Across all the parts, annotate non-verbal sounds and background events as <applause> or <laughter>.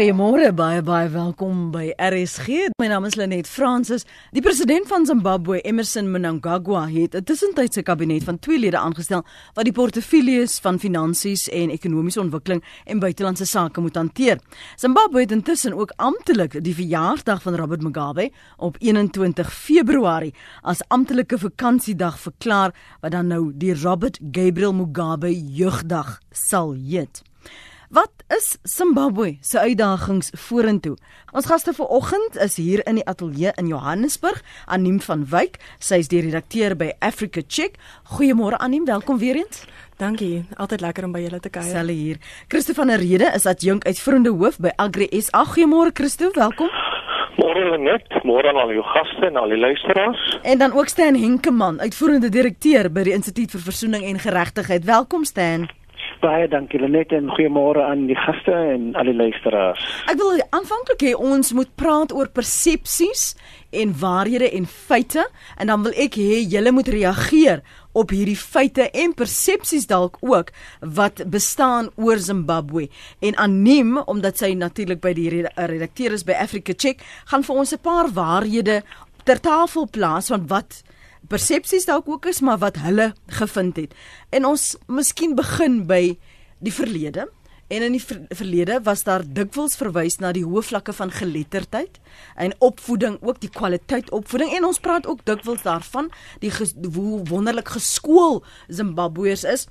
Goeiemôre, baie baie welkom by RSG. My naam is Lenet Fransis. Die president van Zimbabwe, Emmerson Mnangagwa, het 'n tussentydse kabinet van twee lede aangestel wat die portefeuilles van finansies en ekonomiese ontwikkeling en buitelandse sake moet hanteer. Zimbabwe het intussen ook amptelik die verjaarsdag van Robert Mugabe op 21 Februarie as amptelike vakansiedag verklaar wat dan nou die Robert Gabriel Mugabe Jeugdag sal heet. Wat is Zimbabwe se uitdagings vorentoe? Ons gaste vanoggend is hier in die ateljee in Johannesburg, Aniem van Wyk. Sy is die redakteur by Africa Check. Goeiemôre Aniem, welkom weer eens. Dankie, altyd lekker om by julle te kuier. Selle hier. Christo van der Rede is adjunk uitvoerende hoof by Agri SA. Goeiemôre Christo, welkom. Môre net, môre aan al jou gaste en al die luisteraars. En dan ook Stan Henkemann, uitvoerende direkteur by die Instituut vir Versoening en Geregtigheid. Welkom Stan. Baie dankie Lenet en goeiemôre aan die gaste en al die luisteraars. Ek wil aanvanklik hê ons moet praat oor persepsies en waarhede en feite en dan wil ek hê julle moet reageer op hierdie feite en persepsies dalk ook wat bestaan oor Zimbabwe en anoniem omdat sy natuurlik by die redakteur is by Africa Check gaan vir ons 'n paar waarhede ter tafel plaas van wat persepsies dalk ook is maar wat hulle gevind het. En ons miskien begin by die verlede. En in die ver verlede was daar dikwels verwys na die hoë vlakke van geletterdheid en opvoeding, ook die kwaliteit opvoeding en ons praat ook dikwels daarvan die hoe wonderlik geskool Zimbabweërs is.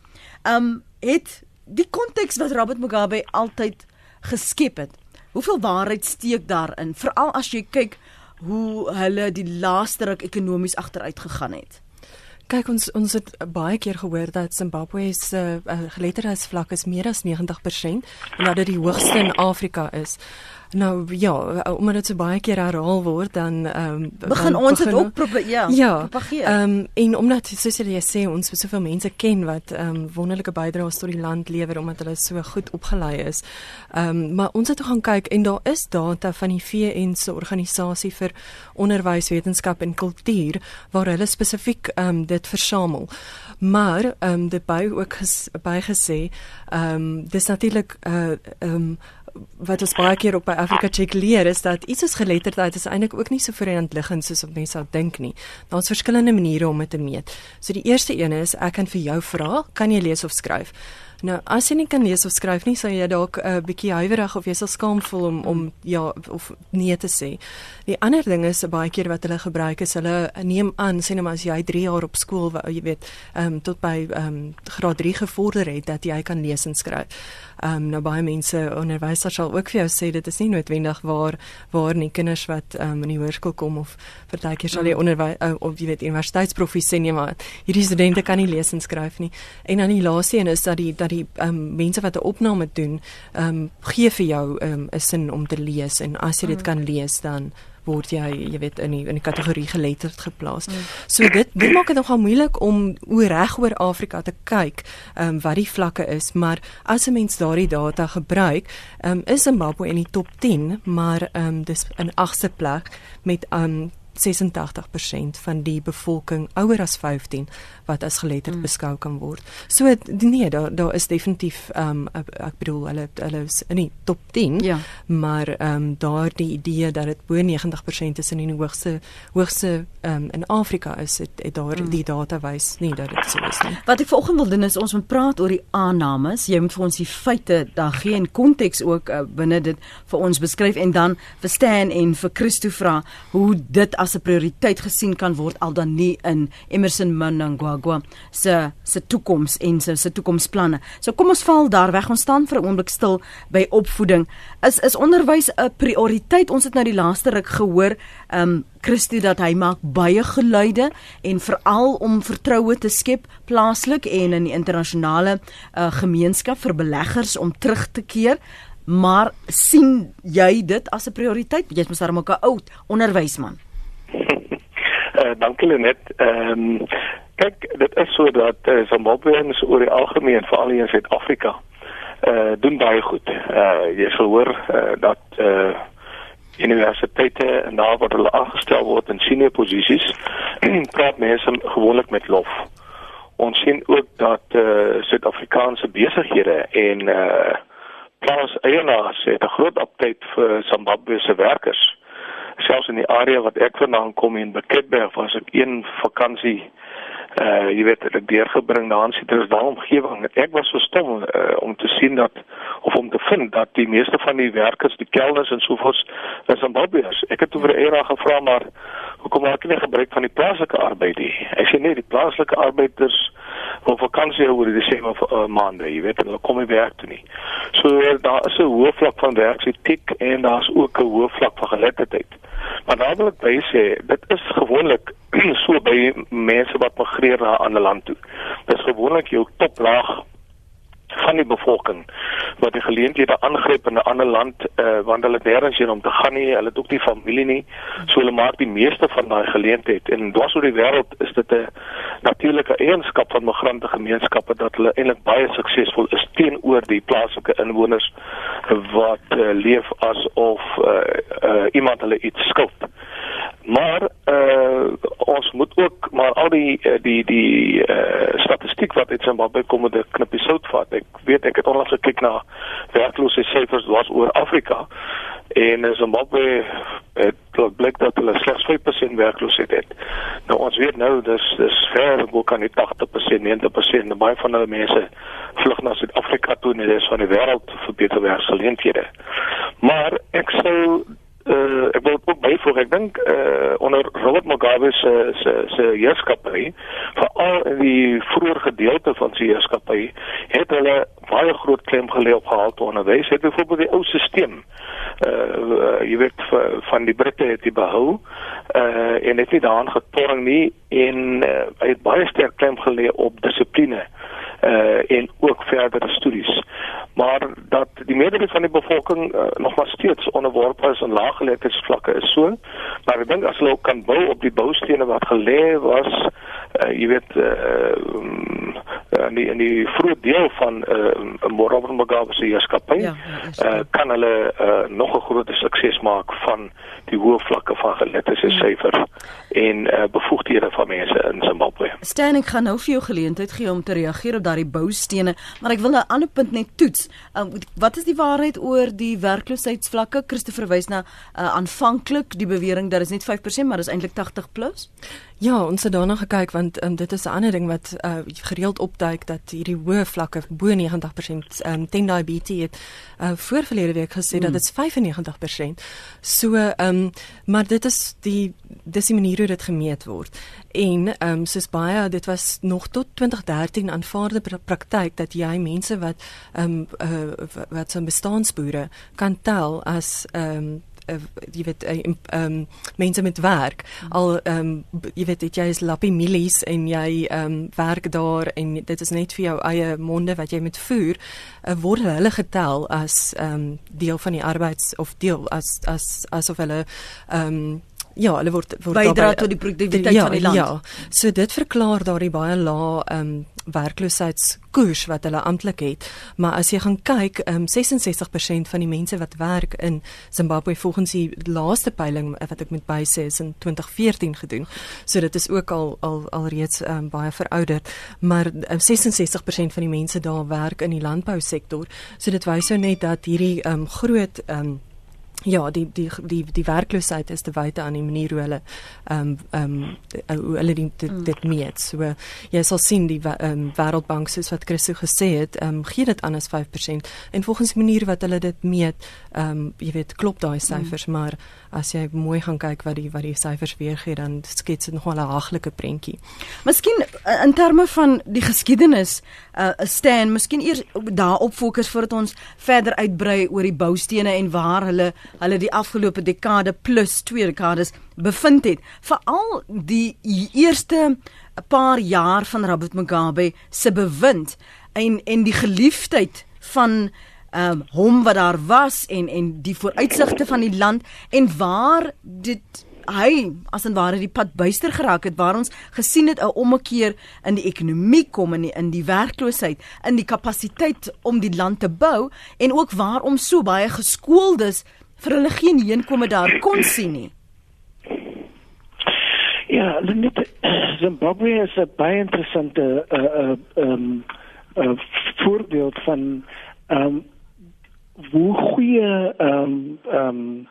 Um het die konteks wat Robert Mugabe altyd geskep het. Hoeveel waarheid steek daarin? Veral as jy kyk hoe hulle die laaste ruk ekonomies agteruit gegaan het. Kyk ons ons het baie keer gehoor dat Zimbabwe se uh, geletterdheidsvlak is meer as 90% en dat dit die hoogste in Afrika is. Nou ja, omdat dit so baie keer herhaal word dan ehm um, begin ons dit ook probeer ja, ja propageer. Ehm um, en omdat soos jy sê ons soveel mense ken wat ehm um, wonderlike bydraes tot die land lewer omdat hulle so goed opgelei is. Ehm um, maar ons het gaan kyk en daar is data van die VN se organisasie vir onderwys, wetenskap en kultuur waar hulle spesifiek ehm um, dit versamel. Maar ehm um, dit by ook ges, bygesê ehm um, dis natuurlik eh uh, ehm um, wat ons baie keer op by Afrika Check leer is dat iets soos geletterdheid is eintlik ook nie so vir hand liggend soos wat mense sou dink nie. Daar's verskillende maniere om dit te meet. So die eerste een is ek kan vir jou vra, kan jy lees of skryf? Nou, as jy nie kan lees of skryf nie, sal jy dalk 'n uh, bietjie huiwerig of jy sal skaam voel om om ja of nee te sê. Die ander ding is baie keer wat hulle gebruik is hulle neem aan sê net maar as jy 3 jaar op skool, jy weet, ehm um, tot by ehm um, graad 3 gevorder het dat jy kan lees en skryf. Ehm um, nou baie mense onderwysers sal ook vir jou sê dit is nie noodwendig waar waar nie kinders wat ehm um, in die hoërskool kom of partykeer sal jy mm. onderwys uh, of jy weet universiteitsprofies sê nee maar hierdie studente kan nie lees en skryf nie. En dan die laaste een is dat die dat die ehm um, mense wat 'n opname doen ehm um, gee vir jou ehm um, 'n sin om te lees en as jy dit mm. kan lees dan word jy jy weet in die in die kategorie geletterd geplaas. Mm. So dit dit maak dit nogal moeilik om oor reg oor Afrika te kyk ehm um, wat die vlakke is, maar as 'n mens daardie data gebruik, ehm um, is Zimbabwe in die top 10, maar ehm um, dis in agste plek met ehm um, 86% van die bevolking ouer as 15 wat as geletterd mm. beskou kan word. So nee, daar daar is definitief ehm um, ek bedoel hulle hulle is in die top 10, ja. maar ehm um, daardie idee dat dit bo 90% is in die hoogste hoogste ehm um, in Afrika is, het, het daar mm. die data wys nie dat dit so is nie. Wat ek vanoggend wil doen is ons moet praat oor die aannames. Jy moet vir ons die feite daar gee en konteks ook uh, binne dit vir ons beskryf en dan verstaan en vir Christo vra hoe dit as 'n prioriteit gesien kan word al dan nie in Emerson Mnangagwa se se toekoms en se se toekomsplanne. So kom ons val daar weg. Ons staan vir 'n oomblik stil by opvoeding. Is is onderwys 'n prioriteit? Ons het nou die laaste ruk gehoor, ehm um, Christo dat hy maak baie geluide en veral om vertroue te skep plaaslik en in die internasionale uh, gemeenskap vir beleggers om terug te keer maar sien jy dit as 'n prioriteit? Jy's mos daar 'n oud onderwysman. Uh, <laughs> dankie Lenet. Ehm um, kyk, dit is so dat uh, Zimbabweëns oor die algemeen veral in Suid-Afrika eh uh, doen baie goed. Eh uh, jy sal hoor uh, dat eh uh, universiteite en daar waar hulle aangestel word in senior posisies <clears throat> praat mense gewoonlik met lof. Ons sien ook dat eh uh, Suid-Afrikaanse besighede en eh uh, plaas eienaars het 'n groot aptyd vir Zimbabwe se werkers. Selfs in die area wat ek vandaan kom in Beketberg was ek een vakansie uh jy weet ek deurgebring daar in Citrusdal omgewing. Ek was so stom uh, om te sien dat of om te vind dat die meeste van die werkers, die kelders en sovoorts is Zimbabweërs. Ek het oor era gevra maar hoekom maak hulle gebruik van die plaaslike arbeid nie? Ek sê nee, die plaaslike arbeiders wil vakansie oor die Desember uh, maande, jy weet, hulle kom nie werk toe nie. So daar is 'n hoë vlak van werksetiek en daar's ook 'n hoë vlak van geletterdheid. Maar daar wil ek by sê, dit is gewoonlik <clears throat> so by mense wat migreer na 'n ander land toe. Dit is gewoonlik jou toplaag van die bevolking wat die geleenthede aangryp in 'n ander land uh, want hulle het nêrens heen om te gaan nie, hulle het ook nie familie nie. So hulle maak die meeste van daai geleenthede en dwars oor die wêreld is dit 'n natuurlike eienskap van migrante gemeenskappe dat hulle eintlik baie suksesvol is teenoor die plaaslike inwoners wat uh, leef asof uh, uh, iemand hulle iets skuld. Maar uh, ons moet ook maar al die die die uh, statistiek wat uit Zimbabwe kom met 'n knippie sout vat. Ek weet ek het onlangs gekyk na werkloosheidsyfers was oor Afrika en in Zimbabwe het dit blik dat hulle slegs 5% werkloosheid het. Nou ons weet nou dis dis ver bo kan dit 80%, 90% baie van hulle mense vlug na Suid-Afrika toe en dis van die wêreld vir beter werksgeleenthede. Maar ek sou uh, ek wil ook byvoeg ek dink uh, onder Robert Mugabe se se se heerskappy veral in die vroeë gedeelte van sy heerskappy het hulle baie groot klem gelê op gehalte onderwys. Het byvoorbeeld die ou stelsel uh, jy weet van die Britte het die behou uh, en het nie daaraan getorring nie en uh, hy het baie sterk klem gelê op dissipline uh, en ook verdere studies. Maar dat die meerderheid van die bevolking uh, nog maar steeds onderworpe is aan laaggeletterdheidsvlakke is so maar ek dink as hulle ook kan bou op die boustene wat gelê was uh, jy weet uh, in die vroeë deel van uh, Robert Mugabe se heerskappy ja, ja, uh, kan hulle uh, nog 'n groot sukses maak van die hoë vlakke van geletterde syfers en uh, bevoegdhede van mense in Zimbabwe. Stan, ek gaan nou vir jou geleentheid gee om te reageer op daardie boustene, maar ek wil 'n ander punt net toets. Um, wat is die waarheid oor die werkloosheidsvlakke? Christopher wys na uh, aanvanklik die bewering dat dit net 5%, maar dis eintlik 80+. Plus? Ja, ons het daarna gekyk want um, dit is 'n ander ding wat uh, gereeld opduik dat hierdie hoë vlakke bo 90% um, ehm, ten diabetes het uh, voorverlede week gesê mm. dat dit 95%. So ehm um, maar dit is die dis die manier hoe dit gemeet word. En ehm um, soos baie dit was nog tot 2013 aanvaarde praktyk dat jy mense wat ehm um, uh, wat so bestaanboere kan tel as ehm um, uh, jy weet ehm uh, um, mense met werk. Al ehm um, jy weet jy is lappie milies en jy ehm um, werk daar en dit is net vir jou eie monde wat jy met voer uh, word hulle getel as ehm um, deel van die arbeids of deel as as asof hulle ehm um, Ja, hulle word word bydra tot die produktiwiteit ja, van die land. Ja. So dit verklaar daardie baie lae ehm um, werkloosheidskoers wat hulle amptelik het. Maar as jy gaan kyk, um, 66% van die mense wat werk in Zimbabwe volgens die laaste peiling wat ek met by sê is in 2014 gedoen. So dit is ook al al alreeds um, baie verouderd, maar um, 66% van die mense daar werk in die landbousektor. So dit wys ou net dat hierdie um, groot um, Ja, die die die die werkloosheid is te wyte aan die manier hoe hulle ehm um, ehm um, hoe hulle dit dit, mm. dit meet. So jy sal sien die ehm um, Wêreldbank soos wat Christo gesê het, ehm um, gee dit aan as 5% en volgens die manier wat hulle dit meet, ehm um, jy weet, klop daai syfers, mm. maar as jy mooi gaan kyk wat die wat die syfers weergee, dan skets dit nogal 'n haglike prentjie. Miskien eh, in terme van die geskiedenis, uh, staan, miskien eers daarop fokus voordat ons verder uitbrei oor die boustene en waar hulle hulle die afgelope dekade plus twee dekades bevind het. Veral die eerste paar jaar van Robert Mugabe se bewind en en die geliefdheid van um, hom wat daar was en en die vooruitsigte van die land en waar dit hy as en ware die pad buister geraak het waar ons gesien het 'n ommekeer in die ekonomie kom in die, in die werkloosheid in die kapasiteit om die land te bou en ook waarom so baie geskooldes vir hulle geen heenkome daar kon sien nie. Ja, net Zimbabwe is 'n baie interessante uh uh um uh, voorbeeld van um hoe goeie ehm um, ehm um,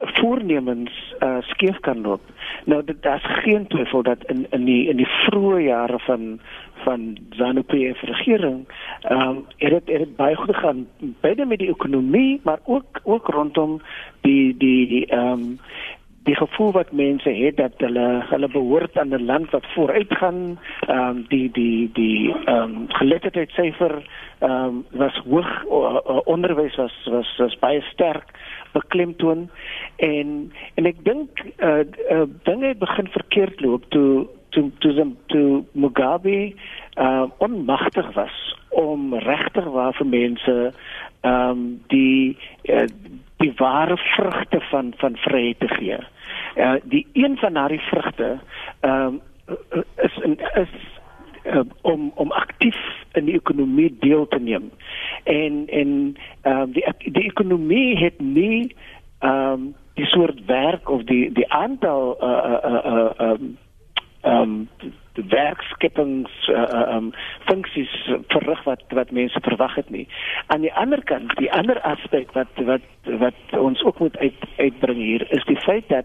voornemens uh, skeef kan loop. Nou dit daar's geen twyfel dat in in die in die vroeë jare van van ZANU-PF regering ehm um, het dit het baie goed gegaan beide met die ekonomie maar ook ook rondom die die ehm um, die gevoel wat mense het dat hulle hulle behoort aan 'n land wat vooruitgaan ehm um, die die die ehm um, geletterdheidsyfer ehm um, was hoog onderwys was was was baie sterk beklemtoon en en ek dink uh, uh, dinge het begin verkeerd loop toe toe toe toe, toe Mugabe uh, onmagtig was om regtig waar vir mense ehm um, die uh, die ware vrugte van van vryheid te gee. Uh, die een van daardie vrugte ehm um, is is uh, om om aktief in die ekonomie deel te neem. En en ehm um, die die ekonomie het nie ehm um, die soort werk of die die aantal uh uh uh um um werkskepings uh um funksies verrig wat wat mense verwag het nie. Aan die ander kant, die ander aspek wat wat wat ons ook moet uit uitbring hier is die feit dat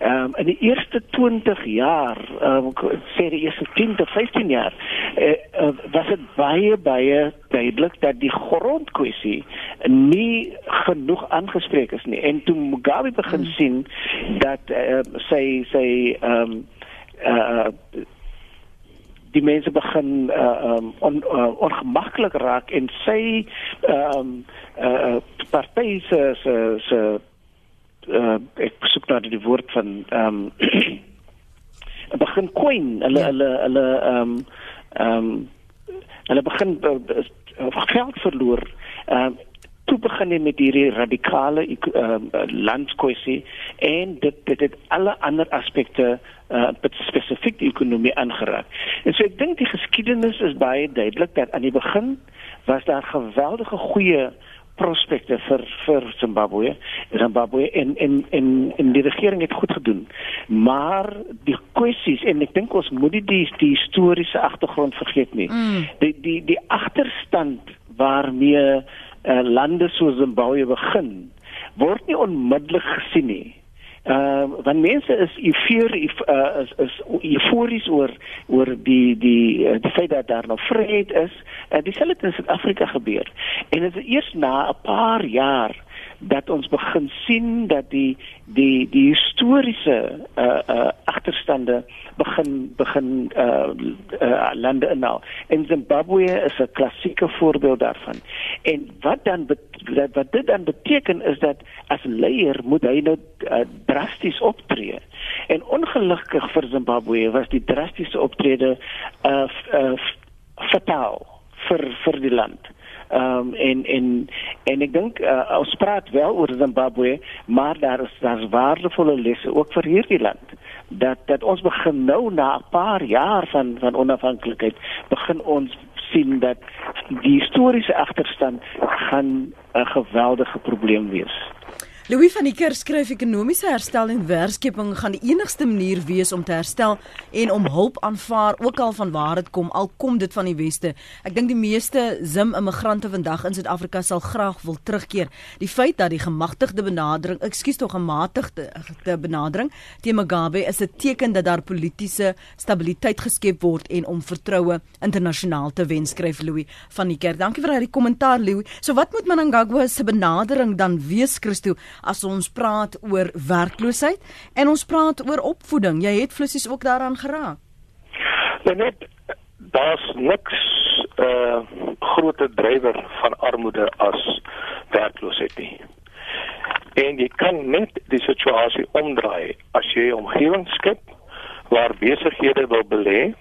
um in die eerste 20 jaar, um sê die eerste 10 tot 15 jaar, uh, uh, was dit baie baie duidelik dat die grondkwessie nie genoeg aangespreek is nie. En toe Mugabe begin hmm. sien dat uh, sy sy um uh die mense begin uh um on, uh, ongemaklik raak en sy um uh party se se se uh ek soek nou die woord van um <clears throat> begin coin hulle ja. hulle hulle um um hulle begin uh, geld verloor um toe begin hy met hierdie radikale uh, landskwessie en dit dit het alle ander aspekte uh, spesifiek die ekonomie aangeraak. En so ek dink die geskiedenis is baie duidelik dat aan die begin was daar geweldige goeie prospekte vir vir Zimbabwe. Zimbabwe en en en en die regering het goed gedoen. Maar die kwessies en ek dink ons moet die die, die historiese agtergrond vergeet nie. Mm. Die die die agterstand waarmee uh, lande soos Zimbabwe begin word nie onmiddellik gesien nie. Ehm uh, want mense is eufoor uh, is is eufories oor oor die die uh, die feit dat daar nog vryheid is. Uh, Dieselfde in Suid-Afrika gebeur. En dit is eers na 'n paar jaar dat ons begin sien dat die die die historiese uh uh agterstande begin begin uh, uh lande inhaal. En Zimbabwe is 'n klassieke voorbeeld daarvan. En wat dan wat dit dan beteken is dat as leier moet hy nou uh, drasties optree. En ongelukkig vir Zimbabwe was die drastiese optrede uh, uh fataal vir vir die land. Ehm um, en en en ek dink uh, ons praat wel oor Zimbabwe, maar daar is daar's waardevolle lesse ook vir hierdie land. Dat dat ons begin nou na 'n paar jaar van van onafhanklikheid begin ons sien dat die historiese agterstand gaan 'n geweldige probleem wees. Louis van die Kerk skryf ekonomiese herstel en werkskeping gaan die enigste manier wees om te herstel en om hulp aanvaar ook al van waar dit kom al kom dit van die weste. Ek dink die meeste Zim immigrante vandag in Suid-Afrika sal graag wil terugkeer. Die feit dat die gemagtigde benadering, ekskuus tog gematigde benadering teen Mugabe is 'n teken dat daar politieke stabiliteit geskep word en om vertroue internasionaal te wen skryf Louis van die Kerk. Dankie vir daardie kommentaar Louis. So wat moet Mnangagwa se benadering dan wees Christo? As ons praat oor werkloosheid en ons praat oor opvoeding. Jy het flissies ook daaraan geraak. Nou net daar's niks 'n uh, groter drywer van armoede as werkloosheid nie. En jy kan net die situasie omdraai as jy 'n omgewing skep waar besighede wil belê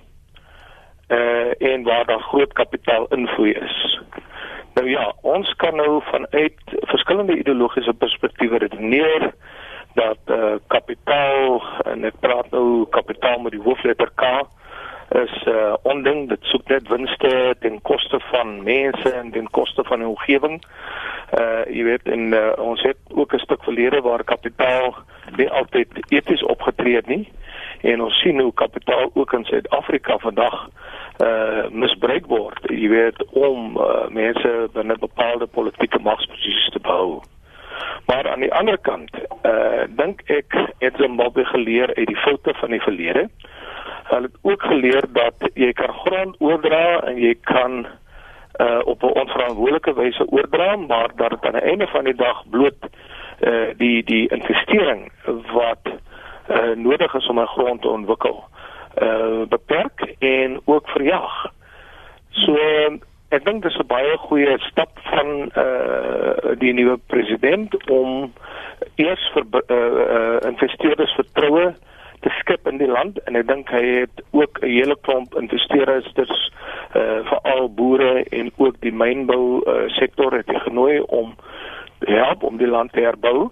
uh en waar daar groot kapitaal invloei is. Nou ja, ons kan nou vanuit verskillende ideologiese perspektiewe redeneer dat eh uh, kapitaal en ek praat nou kapitaal met die hoofletter K is eh uh, onding dit soek net winste ten koste van mense en ten koste van die omgewing. Eh uh, jy weet en uh, ons het ook 'n stuk verlede waar kapitaal nie altyd eties opgetree het nie En ons sien hoe kapitaal ook in Suid-Afrika vandag uh misbruik word, jy weet, om uh, mense binne bepaalde politieke magsposisies te behou. Maar aan die ander kant, uh dink ek het Zimbabwe geleer uit die foute van die verlede. Hulle het ook geleer dat jy kan grond oordra en jy kan uh op 'n onverantwoordelike wyse oordra, maar dat dit aan die einde van die dag bloot uh die die investering wat uh nodig is om 'n grond te ontwikkel uh beperk en ook verjag. So ek dink dis 'n baie goeie stap van uh die nuwe president om eers vir uh, uh investeerders vertroue te skep in die land en ek dink hy het ook 'n hele klomp investeerders uh veral boere en ook die mynbou uh, sektor het genooi om help om die land te herbou.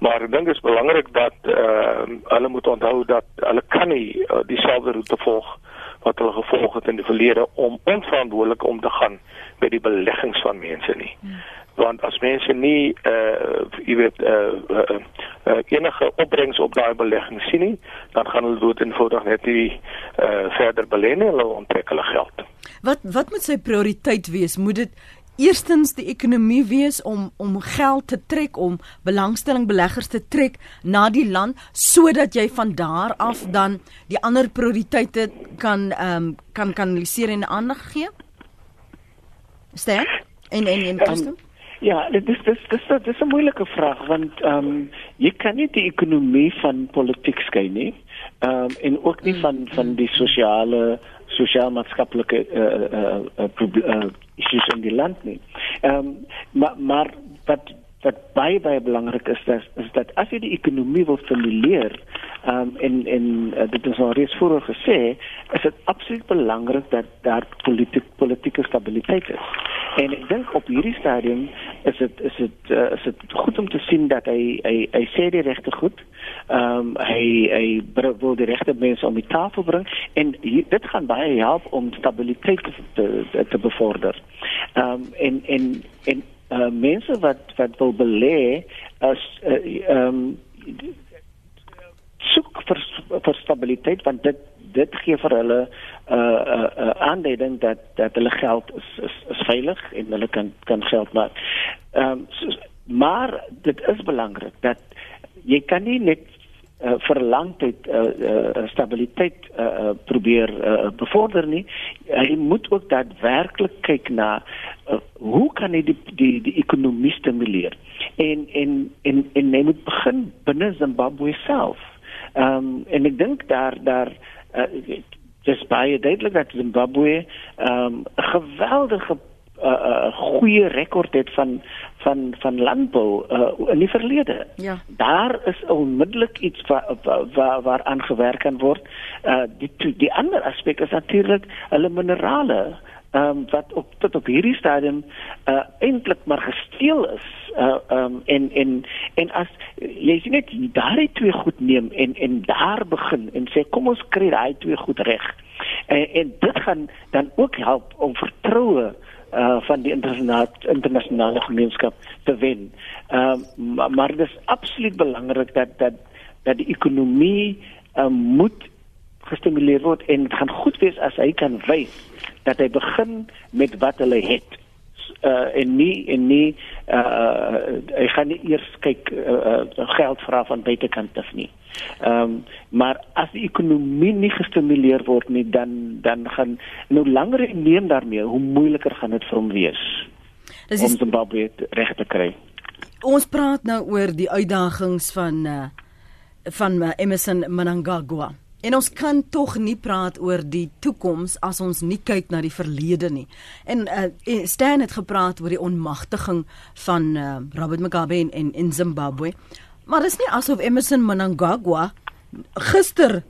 Maar ek dink dit is belangrik dat uh hulle moet onthou dat hulle kan nie uh, dieselfde roete volg wat hulle gevolg het in die verlede om onverantwoordelik om te gaan met die beleggings van mense nie. Hmm want as mense nie uh jy weet uh, uh, uh enige opbrengs op daai belegging sien nie, dan gaan hulle dood eenvoudig net nie uh verder belê nie, hulle onttrek hulle geld. Wat wat moet sy prioriteit wees? Moet dit eerstens die ekonomie wees om om geld te trek om belangstelling beleggers te trek na die land sodat jy van daar af dan die ander prioriteite kan ehm um, kan kanaliseer en aandag gee? Staan? En en en Christen? Um, Ja, dit is dis dis dis is 'n moeilike vraag want ehm um, jy kan nie die ekonomie van politiek skei nie. Ehm um, en ook nie van van die sosiale sosiaal-maatskaplike eh uh, eh uh, uh, uh, issues in die land nie. Ehm um, maar maar wat wat baie baie belangrik is dat is dat as jy die ekonomie wil stimuleer um, en en uh, dit is al reeds vroeër gesê is dit absoluut belangrik dat daar politiek politieke stabiliteit is. En ek dink op hierdie stadium is dit is dit uh, is dit goed om te sien dat hy hy hy sê die regte goed. Ehm um, hy hy wil die regte mense om die tafel bring en hier, dit gaan baie help om stabiliteit te te, bevorder. Ehm um, en en en uh, mense wat wat wil belê as uh, ehm uh, um, soek vir vir stabiliteit want dit dit gee vir hulle 'n uh, 'n uh, uh, aanduiding dat dat hulle geld is is, is veilig en hulle kan kan geld maak. Ehm um, so, maar dit is belangrik dat jy kan nie net uh, vir lang tyd uh, uh, stabiliteit uh, uh, probeer uh, bevorder nie. Jy moet ook daadwerklik kyk na uh, hoe kan jy die die die ekonomie stimuleer? En en en en jy moet begin binne Zimbabwe self. Ehm um, en ek dink daar daar uh, dis baie duidelik dat Zimbabwe ehm um, 'n geweldige 'n uh, uh, goeie rekord het van van van landbou uh, in die verlede. Ja. Daar is onmiddellik iets waar waar waar aangewerk kan word. Uh die die ander aspek is natuurlik hulle minerale ehm um, wat op tot op hierdie stadium uh eintlik maar gesteel is. Uh ehm um, en en en as jy sien net daai twee goed neem en en daar begin en sê kom ons kry daai twee goed reg. En en dit gaan dan ook help om vertroue uh van die internasionale internasionale gemeenskap te wen. Ehm uh, maar, maar dit is absoluut belangrik dat dat dat die ekonomie uh, moet gestimuleer word en dit gaan goed wees as hy kan wys dat hy begin met wat hulle het uh en nie en nie uh hy gaan nie eers kyk uh, uh geld vra van buitekant af nie. Ehm um, maar as die ekonomie nie gestimuleer word nie dan dan gaan nou langer neem daarmee hoe moeiliker gaan dit vir hom wees is, om Zimbabwe reg te kry. Ons praat nou oor die uitdagings van uh van uh, Emerson Mnangagwa. En ons kan tog nie praat oor die toekoms as ons nie kyk na die verlede nie. En uh, Stan het gepraat oor die onmagtiging van uh, Robert Mugabe in in Zimbabwe. Maar dit is nie asof Emmerson Mnangagwa gister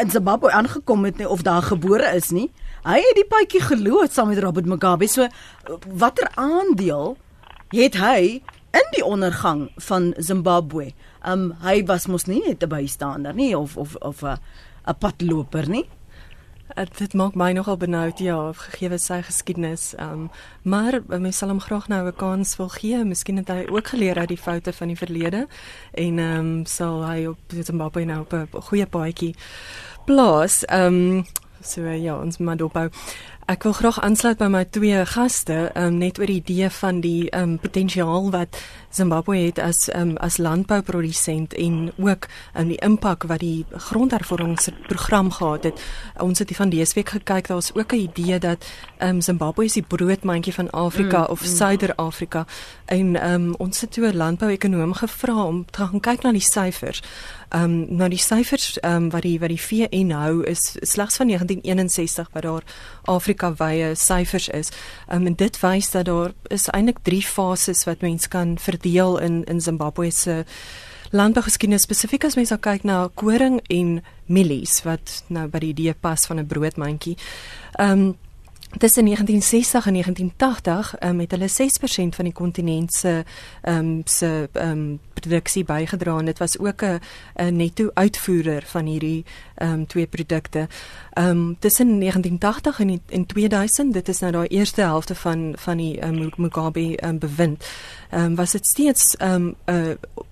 in Zimbabwe aangekom het nie of daar gebore is nie. Hy het die paadjie geloop saam met Robert Mugabe. So watter aandeel het hy in die ondergang van Zimbabwe? Um hy was mos nie net 'n bystaander nie of of of 'n padloper nie. Uh, dit maak my nogal benoud ja, gegee sy geskiedenis. Um maar uh, mens sal hom graag nou 'n kans wil gee. Miskien het hy ook geleer uit die foute van die verlede en um sal hy op Zimbabwe nou op 'n goeie paadjie plaas. Um so uh, ja, ons moet dophou. Ek wil graag aansluit by my twee gaste, um, net oor die idee van die um, potensiaal wat Zimbabwe het as um, as landbouprodusent en ook um, die impak wat die grondhervormingsprogram gehad het. Ons het van dese week gekyk, daar's ook 'n idee dat um, Zimbabwe is die broodmandjie van Afrika mm, of mm. Suider-Afrika en um, ons het toe 'n landbouekonoom gevra om te gaan kyk na die syfers. Ehm um, nou die syfers ehm um, wat die wat die VN hou is slegs van 1961 wat daar Afrika wye syfers is. Ehm um, en dit wys dat daar is eintlik 3 fases wat mens kan verdeel in in Zimbabwe se landbougeskiedenis spesifiek as mens kyk na koring en mielies wat nou by die idee pas van 'n broodmandjie. Ehm um, Tussen 1960 en 1980 um, het hulle 6% van die kontinent se ehm um, se ehm um, produksie bygedra en dit was ook 'n netto uitvoerder van hierdie ehm um, twee produkte. Ehm um, tussen 1980 en in 2000, dit is nou daai eerste helfte van van die um, Mugabe um, bewind. Ehm um, was dit steeds ehm um, 'n uh,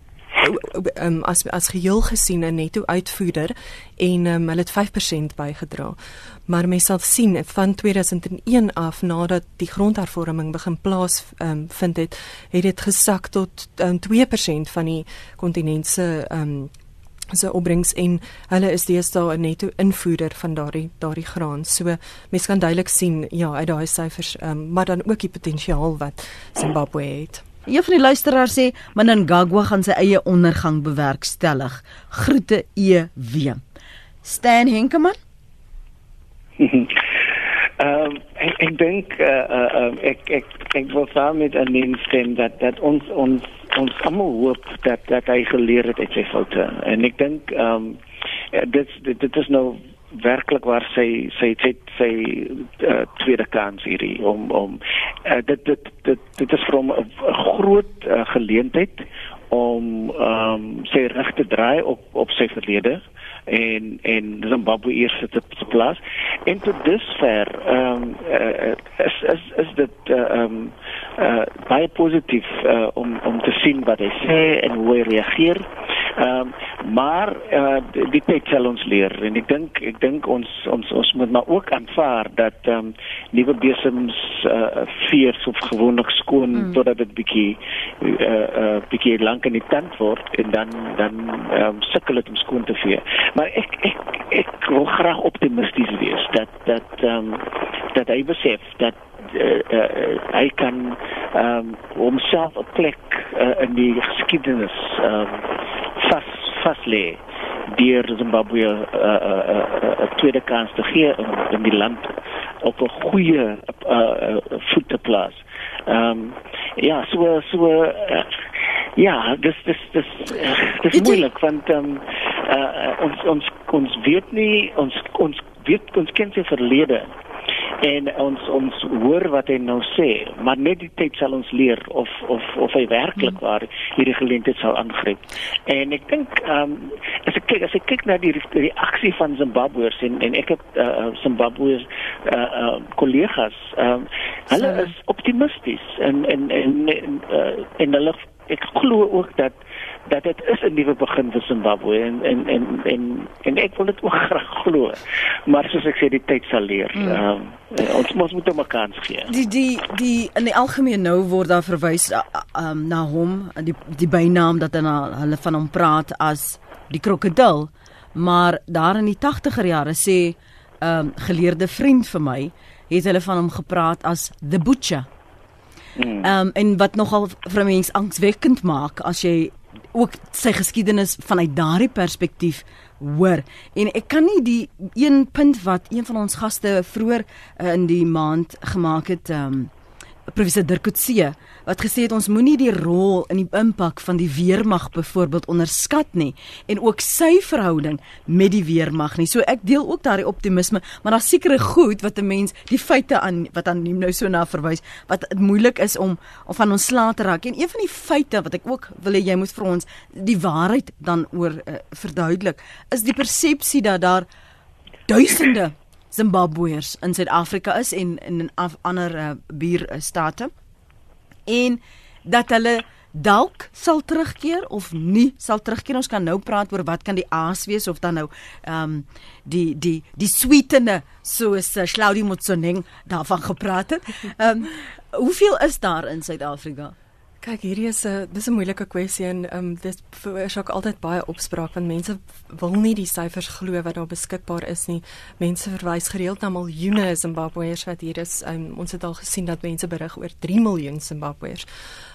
um, as as geheel gesien 'n netto uitvoerder en um, hulle het 5% bygedra. Maar mense sal sien van 2001 af nadat die grondhervorming begin plaas um, vind het, het dit gesak tot um, 2% van die kontinent se um, se opbrengs en hulle is deesdae 'n netto invoerder van daardie daardie graan. So mense kan duidelik sien ja, uit daai syfers, um, maar dan ook die potensiaal wat Zimbabwe het. Een van die luisteraars sê Mnangagwa gaan sy eie ondergang bewerkstellig. Groete EW. Stan Henkemann. <laughs> Ehm um, ek ek dink eh uh, uh, ek ek ek wil saam met Anin stem dat dat ons ons ons almal hoop dat dat hy geleer het uit sy foute. En ek dink ehm um, dit dit is nou werklik waar sy sy sy sy uh, tweede kans hierdie om om uh, dit dit dit dit is vir hom 'n groot uh, geleentheid om ehm um, sy reg te draai op op sy verlede en en Zimbabwe eers te te plaas en tot dusver ehm um, uh, is is is dit ehm uh, um, uh, baie positief uh, om om te sien wat hy sê en hoe hy reageer Ehm um, maar uh, die, die tyd sal ons leer en ek dink ek dink ons ons ons moet maar ook aanvaar dat ehm um, nuwe besems uh, veers of gewoonlik skoon mm. totdat dit bietjie uh, uh, bietjie lank in die tand word en dan dan um, sukkel dit om skoon te vee. Maar ek ek ek wil graag optimisties wees dat dat ehm um, dat hy besef dat uh, uh, hy kan ehm um, homself 'n plek uh, in die geskiedenis ehm um, vas vas lê deur Zimbabwe 'n uh, uh, uh, uh, tweede kans te gee in, in die land op 'n goeie uh, uh, voet te plaas. Ehm um, ja, so so uh, ja, dis dis dis dis moeilik want ehm um, uh, ons ons ons weet nie ons ons weet ons ken se verlede. En ons ons hoor wat hy nou sê maar net die tyd sal ons leer of of of hy werklik waar hierdie geleentheid sal aangryp. En ek dink ehm um, as ek kyk as ek kyk na die reaksie van Zimbabweërs en en ek het uh, Zimbabweërs uh, uh, kollegas ehm um, hulle is optimisties en en en en, uh, en hulle ek glo ook dat dat dit is 'n nuwe begin vir Zimbabwe en en en en en ek wil dit ook <laughs> graag glo. Maar soos ek sê die tyd sal leer. Mm. um, ons moet moet hom 'n kans gee. Die die die in die algemeen nou word daar verwys um, na hom die die bynaam dat hulle hulle van hom praat as die krokodil. Maar daar in die 80er jare sê 'n um, geleerde vriend vir my het hulle van hom gepraat as the butcher. Ehm um, en wat nogal vir mense angswekkend maak as jy ook sy geskiedenis vanuit daardie perspektief hoor. En ek kan nie die een punt wat een van ons gaste vroeër uh, in die maand gemaak het ehm um, professor Dirk Coetzee wat gesê het ons moenie die rol in die impak van die weermag byvoorbeeld onderskat nie en ook sy verhouding met die weermag nie. So ek deel ook daardie optimisme, maar daar's sekere goed wat 'n mens die feite aan wat aan nou so na verwys wat moeilik is om om van ons slaat te raak. En een van die feite wat ek ook wil hê jy moet vir ons die waarheid dan oor uh, verduidelik is die persepsie dat daar duisende Zimbabweërs in Suid-Afrika is en in af, ander uh, buurstate en dat hulle dalk sal terugkeer of nie sal terugkeer. Ons kan nou praat oor wat kan die aas wees of dan nou ehm um, die die die sweetene soos uh, Claudi Motsoneng daarvan gepraat het. Ehm um, hoeveel is daar in Suid-Afrika? Kyk, hierdie is 'n dis 'n moeilike kwessie en ehm um, dit veroorsaak altyd baie opspraak want mense wil nie die syfers glo wat daar beskikbaar is nie. Mense verwys gereeld na miljoene Zimbabweërs wat hier is. Um, ons het al gesien dat mense berig oor 3 miljoen Zimbabweërs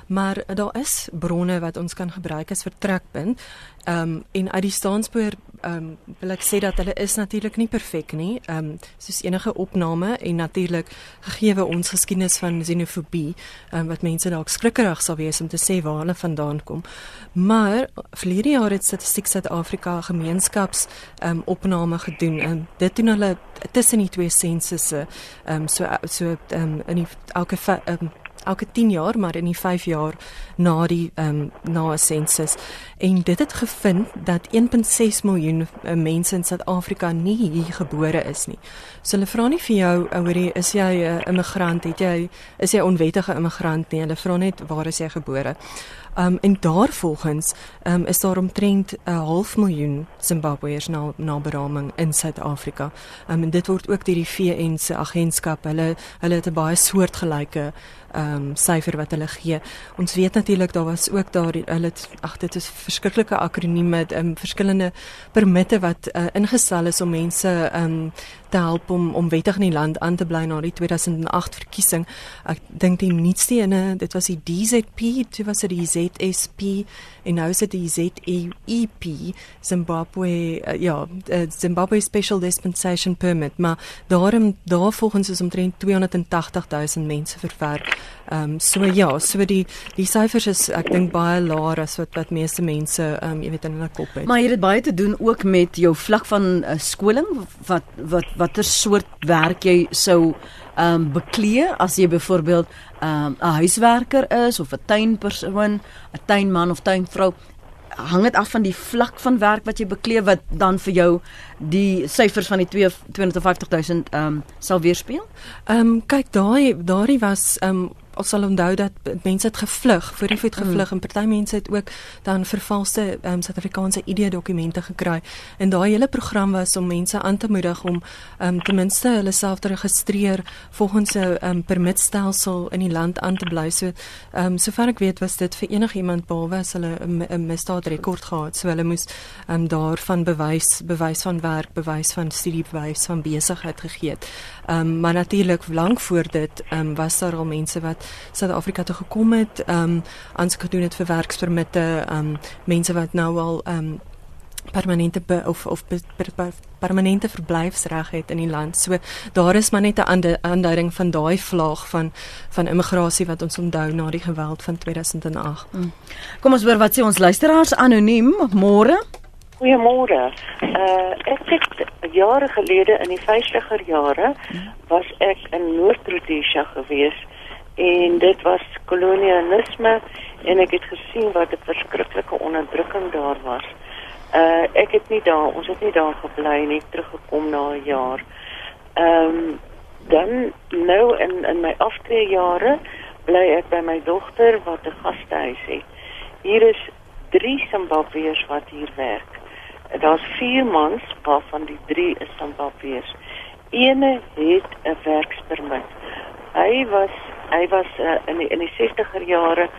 maar daar is bronne wat ons kan gebruik as vertrekpunt. Ehm um, en uit die staanspoor ehm um, wil ek sê dat hulle is natuurlik nie perfek nie. Ehm um, soos enige opname en natuurlik gegee ons geskiedenis van xenofobie, ehm um, wat mense dalk skrikkerig sal wees om te sê waar hulle vandaan kom. Maar verlede jaar het Statistiek Suid-Afrika gemeenskaps ehm um, opname gedoen en dit doen hulle tussen die twee sensusse ehm um, so so ehm um, in die elke ehm um, elke 10 jaar maar in die 5 jaar na die ehm um, na 'n sensus en dit het gevind dat 1.6 miljoen uh, mense in Suid-Afrika nie hier gebore is nie. So hulle vra nie vir jou hoorie is jy 'n uh, immigrant het jy is jy onwettige immigrant nie. Hulle vra net waar is jy gebore. Um en daarvolgens um is daar omtrent 'n half miljoen Zimbabweërs na na beraming in Suid-Afrika. Um en dit word ook deur die VN se agentskap. Hulle hulle het 'n baie soortgelyke ehm um, syfer wat hulle gee. Ons weet natuurlik daar was ook daar hulle ag dit is verskriklike akronieme met um, verskillende permitte wat uh, ingestel is om mense ehm um, te help om om wettig in die land aan te bly na die 2008 verkiesing. Ek dink die nuutste ene, dit was die DZP, dit was die ZSP en nou is dit die ZEP, Zimbabwe uh, ja, uh, Zimbabwe Special Dispensation Permit, maar daarom daar volgens is omtrent 280 000 mense verwerk Ehm um, so ja, so die die syfers is ek dink baie laer as wat wat meeste mense ehm um, jy weet in hulle kop het. Maar jy het baie te doen ook met jou vlak van uh, skoling wat wat watter soort werk jy sou ehm um, beklee as jy byvoorbeeld ehm um, 'n huiswerker is of 'n tuinpersoon, 'n tuinman of tuinvrou hang dit af van die vlak van werk wat jy beklee wat dan vir jou die syfers van die 250000 ehm um, sal weerspieël? Ehm um, kyk daai daardie was ehm um, ons sal onthou dat mense het gevlug, voor die voet gevlug mm. en party mense het ook dan vervalste um, Suid-Afrikaanse ID-dokumente gekry. En daai hele program was om mense aan te moedig om um, ten minste hulle self te registreer volgens 'n um, permitstelsel in die land aan te bly. So, ehm um, sover ek weet was dit vir enigiemand behalwe as hulle 'n misdaadrekord gehad. So hulle moes ehm um, daarvan bewys, bewys van werk, bewys van studie, bewys van besigheid gegee het. Ehm um, maar natuurlik lank voor dit ehm um, was daar al mense wat Suid-Afrika toe gekom het, ehm um, aansoek gedoen het vir werkspermitte, ehm um, mense wat nou al ehm um, permanente be, of of be, be, be, permanente verblyfsreg het in die land. So daar is maar net 'n aanduiding van daai vlaag van van immigrasie wat ons onthou na die geweld van 2008. Hmm. Kom ons hoor wat sê ons luisteraars anoniem môre. Goeiemôre. Uh ek het jare gelede in die 50er jare was ek in Noord-Rhodesia gewees en dit was kolonialisme en ek het gesien wat 'n verskriklike onderdrukking daar was. Uh ek het nie daar, ons het nie daar gebly nie, teruggekom na 'n jaar. Ehm um, dan nou in in my aftreejare bly ek by my dogter wat 'n gastehuis het. Hier is 3 Zimbabweërs wat hier werk. Daar's 4 mans waarvan die 3 is Zimbabweërs. Eene het 'n werkspermit. Hy was hy was uh, in die, in die 60er jare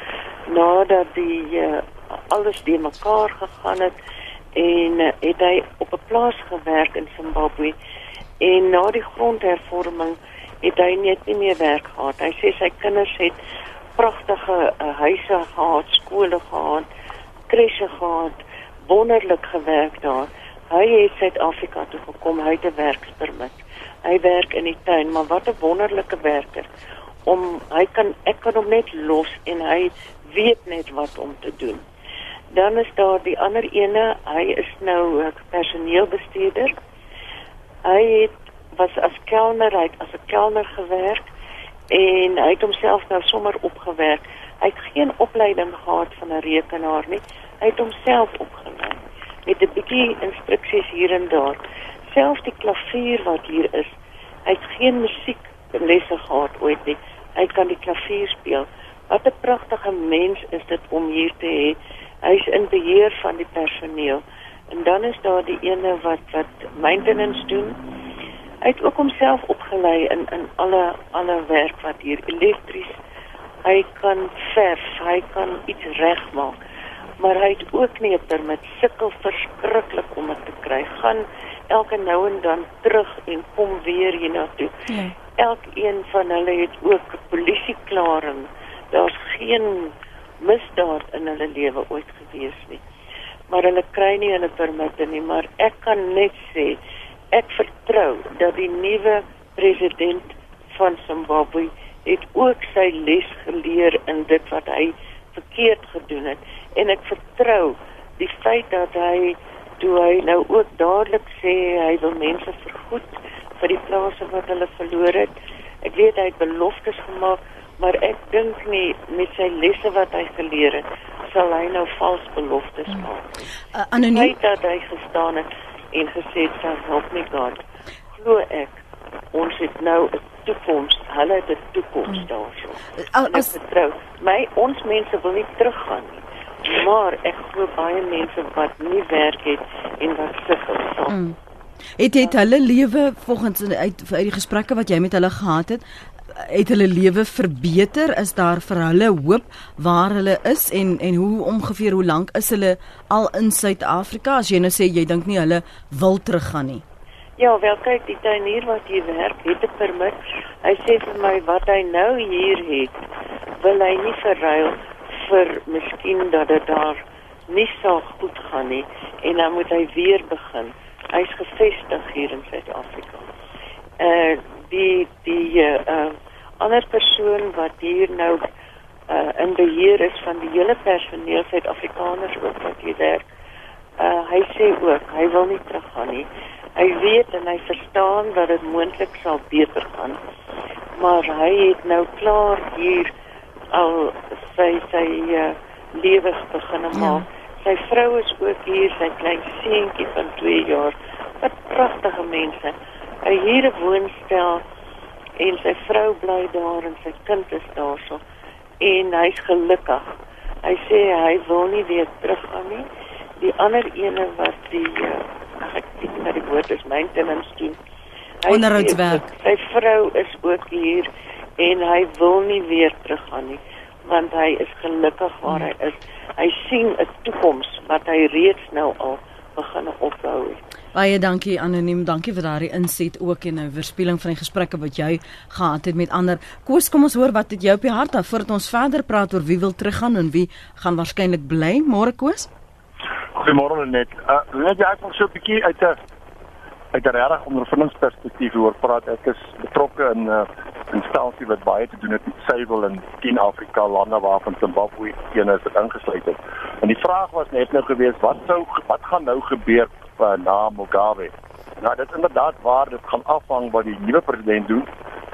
nadat die uh, alles die mekaar gegaan het en uh, het hy op 'n plaas gewerk in Zimbabwe en na die grondhervorming het hy net nie meer werk gehad. Hy sê sy kinders het pragtige uh, huise gehad, skole gehad, kresse gehad, wonderlik gewerk daar. Hy het Suid-Afrika toe gekom, hy het 'n werkspermit. Hy werk in die tuin, maar wat 'n wonderlike werker om hy kan ek kan hom net los en hy weet net wat om te doen. Dan is daar die ander ene, hy is nou 'n personeelbestuurder. Hy het was as kelner, hy het as 'n kelner gewerk en hy het homself nou sommer opgewerk. Hy het geen opleiding gehad van 'n rekenaar nie. Hy het homself opgelei met 'n bietjie instruksies hier en daar. Selfs die klavier wat hier is, Hy het geen musieklesse gehad ooit nie. Hy kan die klavier speel. Wat 'n pragtige mens is dit om hier te hê. Hy's in beheer van die personeel. En dan is daar die ene wat wat maintenance doen. Hy het ook homself opgelei in in alle alle werk wat hier elektries. Hy kan verf, hy kan iets regmaak. Maar hy het ook nie 'n permit sukkel verskriklik om dit te kry. Gaan elke nou en dan terug en kom weer hiernatoe. Ja. Elkeen van hulle het ook polisieklaring. Daar's geen misdaad in hulle lewe ooit gewees nie. Maar hulle kry nie hulle permitte nie, maar ek kan net sê ek vertrou dat die nuwe president van Zimbabwe het ook sy les geleer in dit wat hy verkeerd gedoen het en ek vertrou die feit dat hy toe hy nou ook dadelik sê hy wil mense vergoed vir die plase wat hulle verloor het. Ek weet hy het beloftes gemaak, maar ek dink nie met sy lesse wat hy geleer het, sal hy nou vals beloftes hmm. maak. Uh, Anoniem hy dat hy gestaan het en gesê het sal help my God. Glo ek ons het nou 'n toekoms, hulle het 'n toekoms hmm. daarso. Uh, as vertrou, my ons mense wil nie teruggaan nie maar ek glo baie mense wat nie werk het en wat sukkel. Mm. Het het hulle lewe volgens uit uit die gesprekke wat jy met hulle gehad het, het hulle lewe verbeter? Is daar vir hulle hoop waar hulle is en en hoe ongeveer hoe lank is hulle al in Suid-Afrika? As jy nou sê jy dink nie hulle wil teruggaan nie. Ja, wel kyk, die tuinier wat hier werk, het 'n permit. Hy sê vir my wat hy nou hier het, wil hy nie verruil vir miskien dat dit daar nie so goed gaan nie en dan moet hy weer begin. Hy's gevestig hier in Suid-Afrika. Eh uh, die die eh uh, ander persoon wat hier nou uh in beheer is van die hele personeel Suid-Afrikaners ook wat hier werk. Uh hy sê ook hy wil nie teruggaan nie. Hy weet en hy verstaan dat dit moontlik sal beter gaan. Maar hy het nou klaar hier al sy sy uh, lewe begin maak. Ja. Sy vrou is ook hier, sy klein seentjie van 2 jaar. Wat pragtige mense. Hy hier 'n woonstel en sy vrou bly daar en sy kind is daarso en hy's gelukkig. Hy sê hy wil nie weer teruggaan nie. Die ander ene wat die uh, ek dink dat die woord is maintenance doen. Onderhoudswerk. Sy vrou is ook hier en hy wil nie weer teruggaan nie want hy is gelukkig waar hy is. Hy sien 'n toekoms wat hy reeds nou al begin opbou het. Baie dankie anoniem, dankie vir daardie inset ook en 'n verspieëling van die gesprekke wat jy gehad het met ander. Koos, kom ons hoor wat het jy op die hart voordat ons verder praat oor wie wil teruggaan en wie gaan waarskynlik bly. Môre Koos? Goeiemôre net. Uh net jy ek wil so 'n bietjie uit 'n uit 'n regtig ondervindingsperspektief hoor praat. Ek is betrokke in 'n uh, instansie wat baie te doen het met suiwel in 10 Afrika lande waarvan Zimbabwe een is wat ingesluit het. En die vraag was net nou gewees wat sou wat gaan nou gebeur uh, na Mugabe? Nou dit is inderdaad waar dit gaan afhang wat die nuwe president doen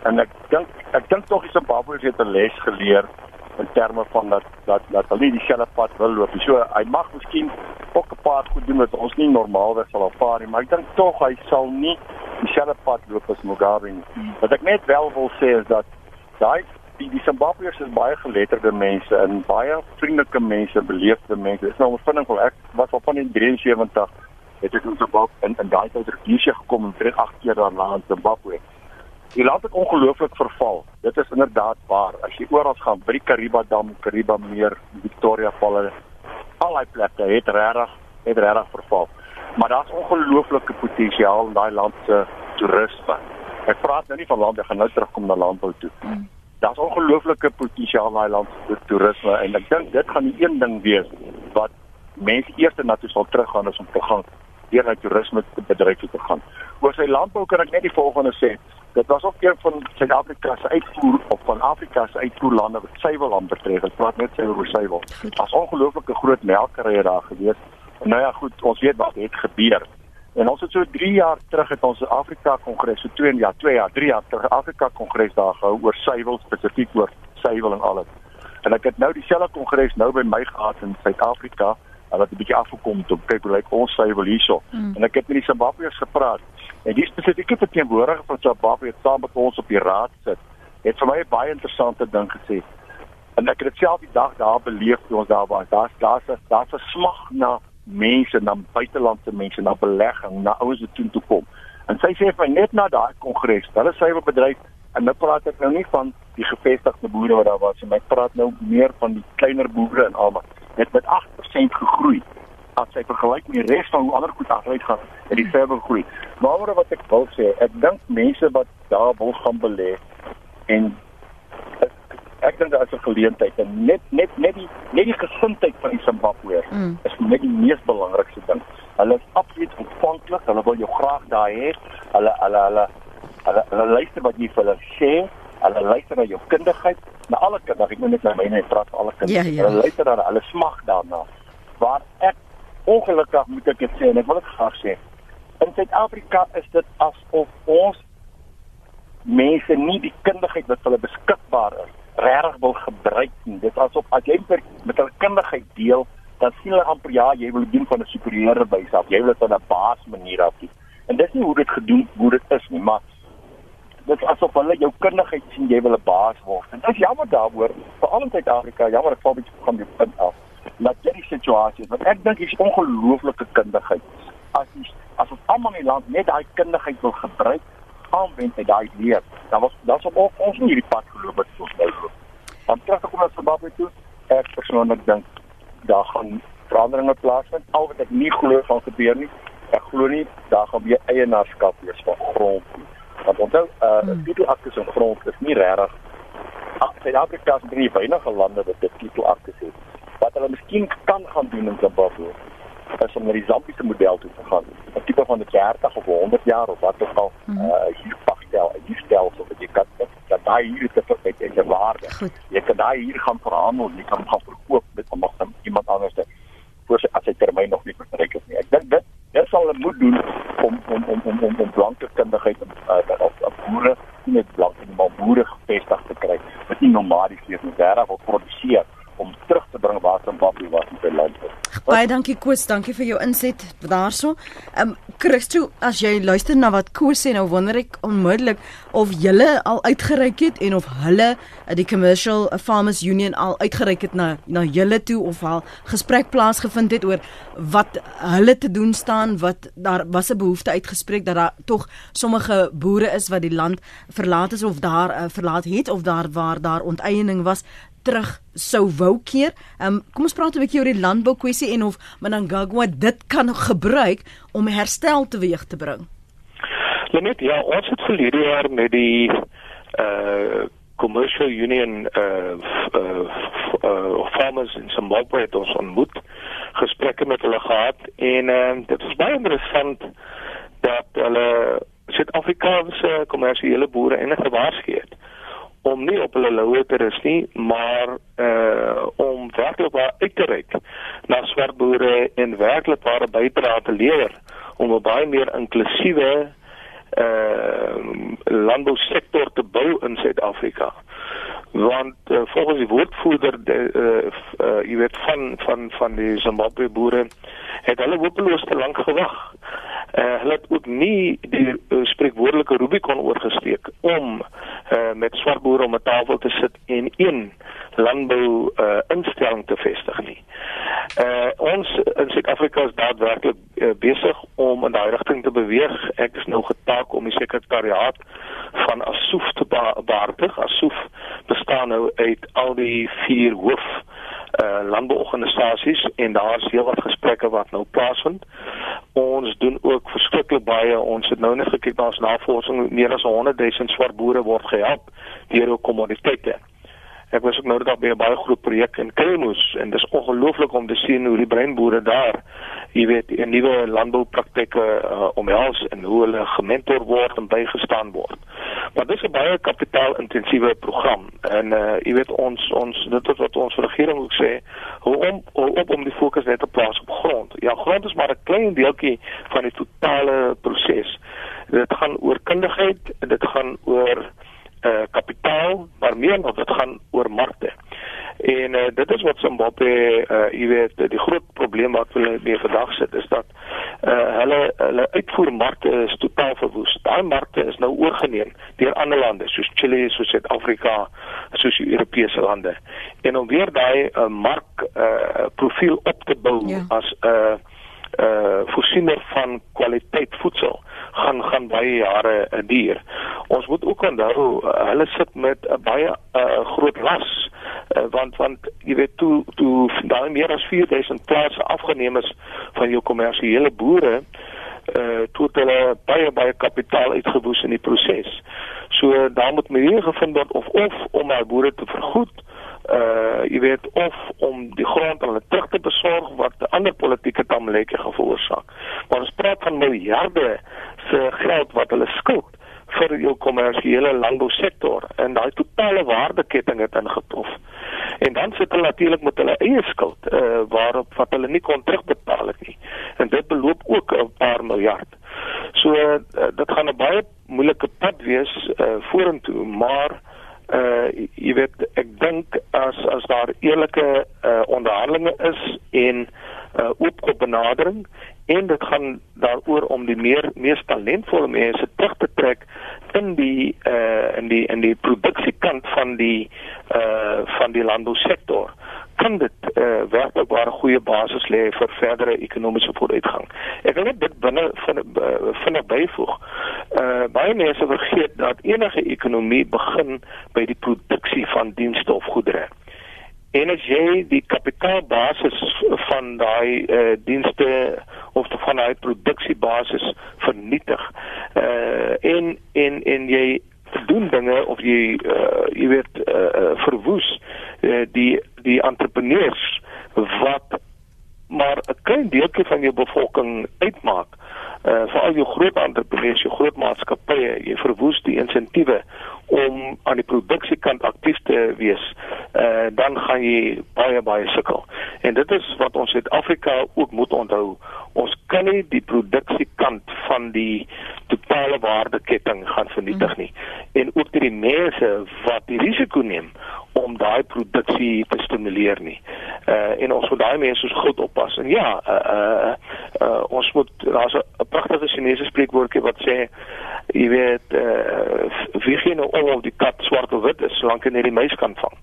en ek dink ek dink tog die Zimbabwe het 'n les geleer in terme van dat dat dat hulle nie dieselfde pad wil loop nie. So hy mag miskien ook 'n paar goed doen wat ons nie normaalweg sal aanvaar nie, maar ek dink tog hy sal nie dieselfde pad loop as Mugabe nie. Wat ek net wel wil sê is dat daai die die Zimbabweërs is baie geletterde mense en baie vriendelike mense, beleefde mense. Dit is nou 'n vinding van ek was al van die 73 het ek in Zimbabwe in in daai tyd Rhodesia gekom en terug 8 keer daarna in Zimbabwe. Die land het ongelooflik verval. Dit is inderdaad waar. As jy oral gaan, by die Kariba Dam, Kariba Meer, Victoria Falls, al daai plekke het regtig het regtig verval. Maar daar's ongelooflike potensiaal in daai land se toerisme. Ek praat nou nie van lande gaan nou terugkom na landbou toe. Mm. Daar's ongelooflike potensiaal in daai land se toerisme en ek dink dit gaan die een ding wees wat mense eers na toe sal teruggaan as om te gaan weer na toerisme bedryf te gaan. Oor sy landbou kan ek net die volgende sê. Dit was ook een van Suid-Afrika se uitvoer of van Afrika se uitvoerlande wat suiwelland betref. Dit praat net oor suiwel. Daar's ongelooflike groot melkerye daar gewees. Nou ja, goed, ons weet wat het gebeur. En ons het so 3 jaar terug het ons Afrika Kongres, so 2 jaar, 2 jaar, 3 jaar terug Afrika Kongres daar gehou oor suiwel spesifiek oor suiwel en alles. En ek het nou dieselfde kongres nou by my gehad in Suid-Afrika Hulle het 'n bietjie afgekom toe kyk hoe lyk ons suiwel hierso. Mm. En ek het met die Zimbabweërs gepraat. En die spesifieke verteenwoordiger van Zimbabwe het saam met ons op die raad sit. Het vir my 'n baie interessante ding gesê. En ek het dit self die dag daar beleef toe ons daar was. Daar's daar's daar's 'n smag na mense, na buitelandse mense, na belegging, na ouens wat toe toe kom. En sy sê vir net na daai kongres, hulle suiwelbedryf en nou praat ek nou nie van die gevestigde boere wat daar was nie, ek praat nou meer van die kleiner boere en almal. Het met 8% gegroei as jy vergelyk met die res van hoe ander goed agteruit gaan, het die verder groei. Maar wat ek wil sê, ek dink mense wat daar wil gaan belê en ek, ek dink daar is 'n geleentheid en net net net die net die gesondheid van die Zimbabweërs mm. is net die mees belangrikste ding. Hulle is absoluut ontvanklik, hulle wil jou graag daar hê. Hulle hulle hulle hulle, hulle luister wat jy vir hulle sê. Hulle luister na jou kundigheid, na alle kinders. Ek moet net nou myne praat vir alle kinders. Ja, ja. Hulle luister na hulle smag daarna. Waar ek ongelukkig moet ek dit sê en ek wil dit graag sê. In Suid-Afrika is dit asof ons mense nie die kundigheid wat hulle beskikbaar is regtig wil gebruik nie. Dit is asof as jy met hulle kundigheid deel, dan sien hulle amper ja, jy wil doen van 'n superieure bys af. Jy wil dit op 'n baas manier af doen. En dis nie hoe dit gedoen hoe dit is nie, maar dit is asof hulle jou kundigheid sien jy wil 'n baas word. En dit is jammer daaroor, veral in Suid-Afrika, jammer ek val bietjie van die punt af hierdie situasie is. Want ek dink hier's ongelooflike kundigheid. As jy as ons almal in die land net daai kundigheid wil gebruik aanwend met daai leer dan was dan sou ook ons nie hierdie pad geloop het soos nou want terug te kom na Zimbabwe toe ek persoonlik dink daar gaan veranderinge plaasvind. Al wat ek nie glo van gebeur nie ek glo nie daar gaan weer eienaarskap wees van grond want onthou uh hmm. titelakte se grond is nie regtig Suid-Afrika is drie weinige lande wat dit titelakte het wat hulle miskien kan gaan doen in Zimbabwe is om na die Zambiese model toe te gaan. 'n Tipe van 'n 30 of 100 jaar of wat ook al -hmm. uh hier pagstel, hier stel so dat jy kan dat daai hier te verkyk en jy waarde. Jy kan daai hier gaan verhandel, jy kan gaan verkoop met dan iemand anders te voor sy as sy termyn nog nie bereik het nie. Ek dink dit dit sal hulle moet doen om om om om om, om blanke kundigheid en uh, op op boere net blanke maar boere gevestig te kry wat nie nomadies leef nie, reg wil produseer om terug te bring waar Zimbabwe was in sy land. Baie dankie Koos, dankie vir jou inset daarso. Ehm um, Christo, as jy luister na wat Koos sê, nou wonder ek onmiddellik of julle al uitgereik het en of hulle eh, die Commercial Farmers Union al uitgereik het na na julle toe of al gesprek plaasgevind het oor wat hulle te doen staan, wat daar was 'n behoefte uitgespreek dat daar tog sommige boere is wat die land verlaat is of daar uh, verlaat het of daar waar daar onteiening was terug sou wou keer. Ehm um, kom ons praat 'n bietjie oor die landbou kwessie en of Mnangagwa dit kan gebruik om herstel teweeg te bring. Net ja, ons het verlede jaar met die uh commercial union uh, uh, uh farmers in Zimbabwe het ons ontmoet gesprekke met hulle gehad en uh, dit was baie interessant dat hulle Suid-Afrikaanse kommersiële boere enige waarsku het om nie op hulle loue te rus nie, maar uh om werklik waar uit te reik na swart boere en werklik waar 'n bydrae te lewer om 'n baie meer inklusiewe uh landbousektor te bou in Suid-Afrika. Want uh, volgens die woordvoerder uh, uh jy weet van van van die Zimbabwe boere het hulle hopeloos te lank gewag. Uh, hulle het ook nie die uh, spreekwoordelike Rubicon oorgesteek om uh, met swart boere om 'n tafel te sit en een landbou uh, instelling te vestig nie. Uh, ons in Suid-Afrika is daadwerklik uh, besig om in daai rigting te beweeg. Ek is nou getaak om die sekretariaat van Asoof te behartig. Asoof bestaan nou uit al die vier hoof uh landbouorganisasies en daar's heelwat gesprekke wat nou plaasvind. Ons doen ook verskriklik baie. Ons het nou net gekyk na ons navorsing, meer as 100 000 swart boere word gehelp deur hul kommoditeite. Ek was ook nou net by 'n baie groot projek in Kremus en dit is ongelooflik om te sien hoe die breinboere daar, jy weet, 'n nuwe landboupraktyke uh, omhels en hoe hulle gementor word en bygestaan word. Maar dis 'n baie kapitaalintensiewe program en uh, jy weet ons ons dit is wat ons regering ook sê, hoe om hoe op om die fokus net te plaas op grond. Ja, grond is maar 'n klein deeltjie van die totale proses. Dit gaan oor kundigheid, dit gaan oor uh kapitaal, maar meer nog dit gaan oor markte. En uh uh dit is wat Zimbabwe uh jy weet die groot probleem wat hulle mee vandag sit is dat uh hulle hulle uitvoermarkte is totaal verwoes. Daai markte is nou oorgeneem deur ander lande soos Chili, soos Suid-Afrika, soos die Europese lande. En om weer daai uh, mark uh profiel op te bou ja. as 'n uh, uh voorsiener van kwaliteit voedsel gaan gaan baie jare uh, duur. Ons moet ook onthou uh, hulle sit met 'n uh, baie uh, groot las uh, want want jy weet toe toe daai meer as 4000 plase afgeneem is van jou kommersiële boere uh toe hulle baie baie kapitaal uitgewoes in die proses. So daar moet maniere gevind word of of om my boere te vergoed uh jy weet of om die grond aan hulle terug te besorg wat ander politieke tamleke veroorsaak. Maar ons praat van miljarde se geld wat hulle skuld vir jou kommersiële landbousektor en daai totale waardeketting het ingetrof. En dan sit hulle natuurlik met hulle eie skuld uh waarop wat hulle nie kon terugbetaal het nie. En dit beloop ook 'n paar miljard. So uh, dit gaan 'n baie moeilike pad wees uh vorentoe, maar uh jy weet ek dink as as daar eerlike uh onderhandelinge is en uh oopkop benadering en dit gaan daaroor om die meer mees talentvolle mense terug te trek in die uh in die in die produksiekant van die uh van die landbousektor kan dit uh, werklik 'n goeie basis lê vir verdere ekonomiese vooruitgang. Ek wil net dit binne van van byvoeg. Uh baie mense vergeet dat enige ekonomie begin by die produksie van dienste of goedere. En as jy die kapitaalbasis van daai uh dienste of van daai produksiebasis vernietig uh en en en jy doen dinge of jy uh, jy weet uh, verwoes uh, die die entrepreneurs wat maar 'n klein deeltjie van jou bevolking uitmaak uh, veral jou groot entrepreneurs, jou groot maatskappye, jy verwoes die insentiewe om aan die produksiekant aktief te wees, uh, dan gaan jy baie baie sukkel. En dit is wat ons Suid-Afrika ook moet onthou. Ons kan nie die produksiekant van die totale waardeketting gaan vernietig nie. En ook die mense wat die risiko neem om daai produksie te stimuleer nie. Uh en ons moet daai mense so goed oppas. En ja, uh uh, uh ons moet daar's 'n pragtige Chinese spreekwoordjie wat sê jy weet uh wie gee nou om of die kat swart of wit is solank hy net die muis kan vang.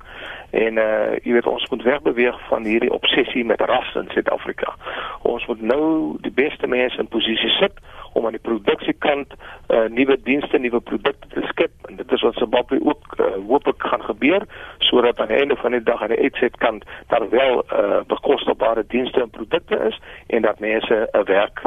En uh jy weet ons moet wegbeweeg van hierdie obsessie met ras in Suid-Afrika. Ons moet nou die beste mense in posisie sit om aan die produksiekant uh nuwe dienste, nuwe produkte te skep en dit is wat Zimbabwe ook uh, hoop ek gaan gebeur sodat aan die einde van die dag aan die uitsetkant daar wel uh bekostigbare dienste en produkte is en dat mense 'n werk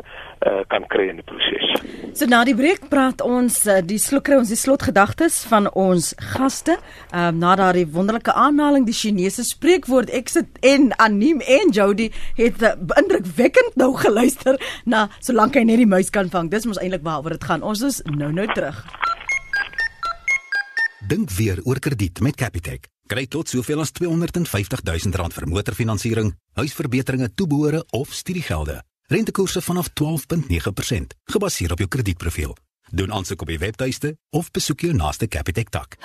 uh kan kry in die proses. So na die breek praat ons uh, die slukre ons die slotgedagtes van ons gaste. Ehm um, na daardie wonderlike aanhaling die Chinese spreekwoord ek sit en Anim en Jody het uh, indrukwekkend nou geluister na solank hy net die muis kan vang. Dis mos eintlik waaroor dit gaan. Ons is nou nou terug. Dink weer oor krediet met Capitec. Kry tot soveel as 250 000 rand vir motorfinansiering, huisverbeteringe, toebehore of studiegelde. Rentekoerse vanaf 12.9% gebaseer op jou kredietprofiel. Doen aansoek op die webtuiste of besoek jou naaste Capitec tak.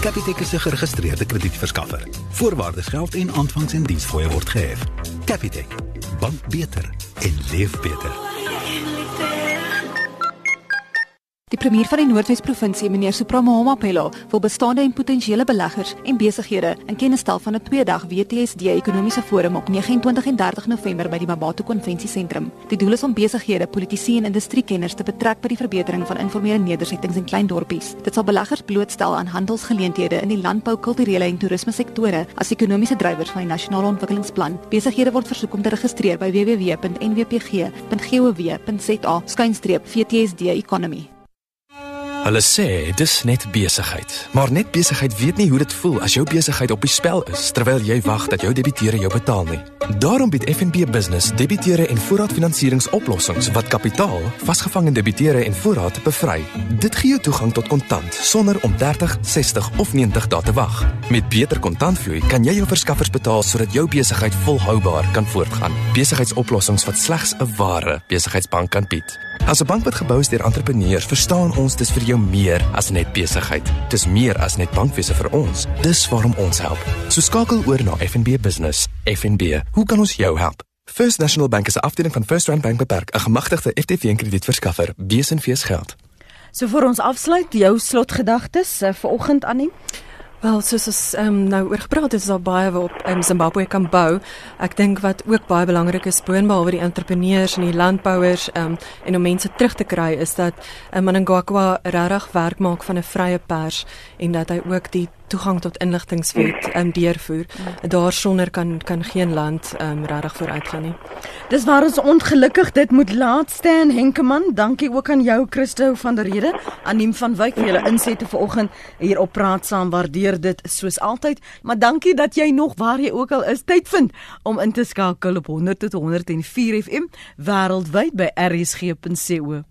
Capitec is 'n geregistreerde kredietverskaffer. Voorwaardes geld en aanvangs en diensfooie word gehef. Capitec. Bank beter en leef beter. Die premier van die Noordwes provinsie, meneer Supramo Mapelo, wil bestaande en potensiële beleggers en besighede in kennis stel van 'n twee-dag WTSD ekonomiese forum op 29 en 30 November by die Mabato Konvensiesentrum. Die doel is om besighede, politici en industriekenners te betrek by die verbetering van informele nedersettings in klein dorpies. Dit sal beleggers blootstel aan handelsgeleenthede in die landbou, kulturele en toerisme sektore as ekonomiese drywers van die nasionale ontwikkelingsplan. Besighede word versoek om te registreer by www.nwpg.gov.za/VTSD economy. Hulle sê dis net besigheid, maar net besigheid weet nie hoe dit voel as jou besigheid op die spel is terwyl jy wag dat jou debiteure jou betaal nie. Daarom bied FNB Business debiteure en voorraadfinansieringsoplossings wat kapitaal, vasgevangde debiteure en voorraad bevry. Dit gee jou toegang tot kontant sonder om 30, 60 of 90 dae te wag. Met beter kontantvloei kan jy jou verskaffers betaal sodat jou besigheid volhoubaar kan voortgaan. Besigheidsoplossings wat slegs 'n ware besigheidsbank kan bied. As 'n bank wat gebou is deur entrepreneurs, verstaan ons dis vir jou meer as net besigheid. Dis meer as net bankwese vir ons. Dis waarom ons help. So skakel oor na FNB Business. FNB, hoe kan ons jou help? First National Bank is 'n afdeling van First Rand Bank Beperk, 'n gemagtigde FTV-kredietverskaffer. Besenfees geld. So vir ons afsluit jou slotgedagtes uh, vir oggend aan nie. Wel, soos ons um, nou oor gepraat het, is daar baie wat op um, Zimbabwe kan bou. Ek dink wat ook baie belangrik is, boonbehalwe die entrepreneurs en die landbouers um, en om mense terug te kry, is dat um, Mnangagwa regtig werk maak van 'n vrye pers en dat hy ook die toegang tot inligtingwet um, <clears throat> deurvoer. Daarsonder kan kan geen land um, regtig vooruitgaan nie. Dis waar ons ongelukkig dit moet laat staan Henkeman. Dankie ook aan jou Christo van der Rede, Anneem van Wyk vir julle insette vanoggend hier op praat saam. Waardeer dit soos altyd. Maar dankie dat jy nog waar jy ook al is tyd vind om in te skakel op 100 tot 104 FM wêreldwyd by rsg.co.za.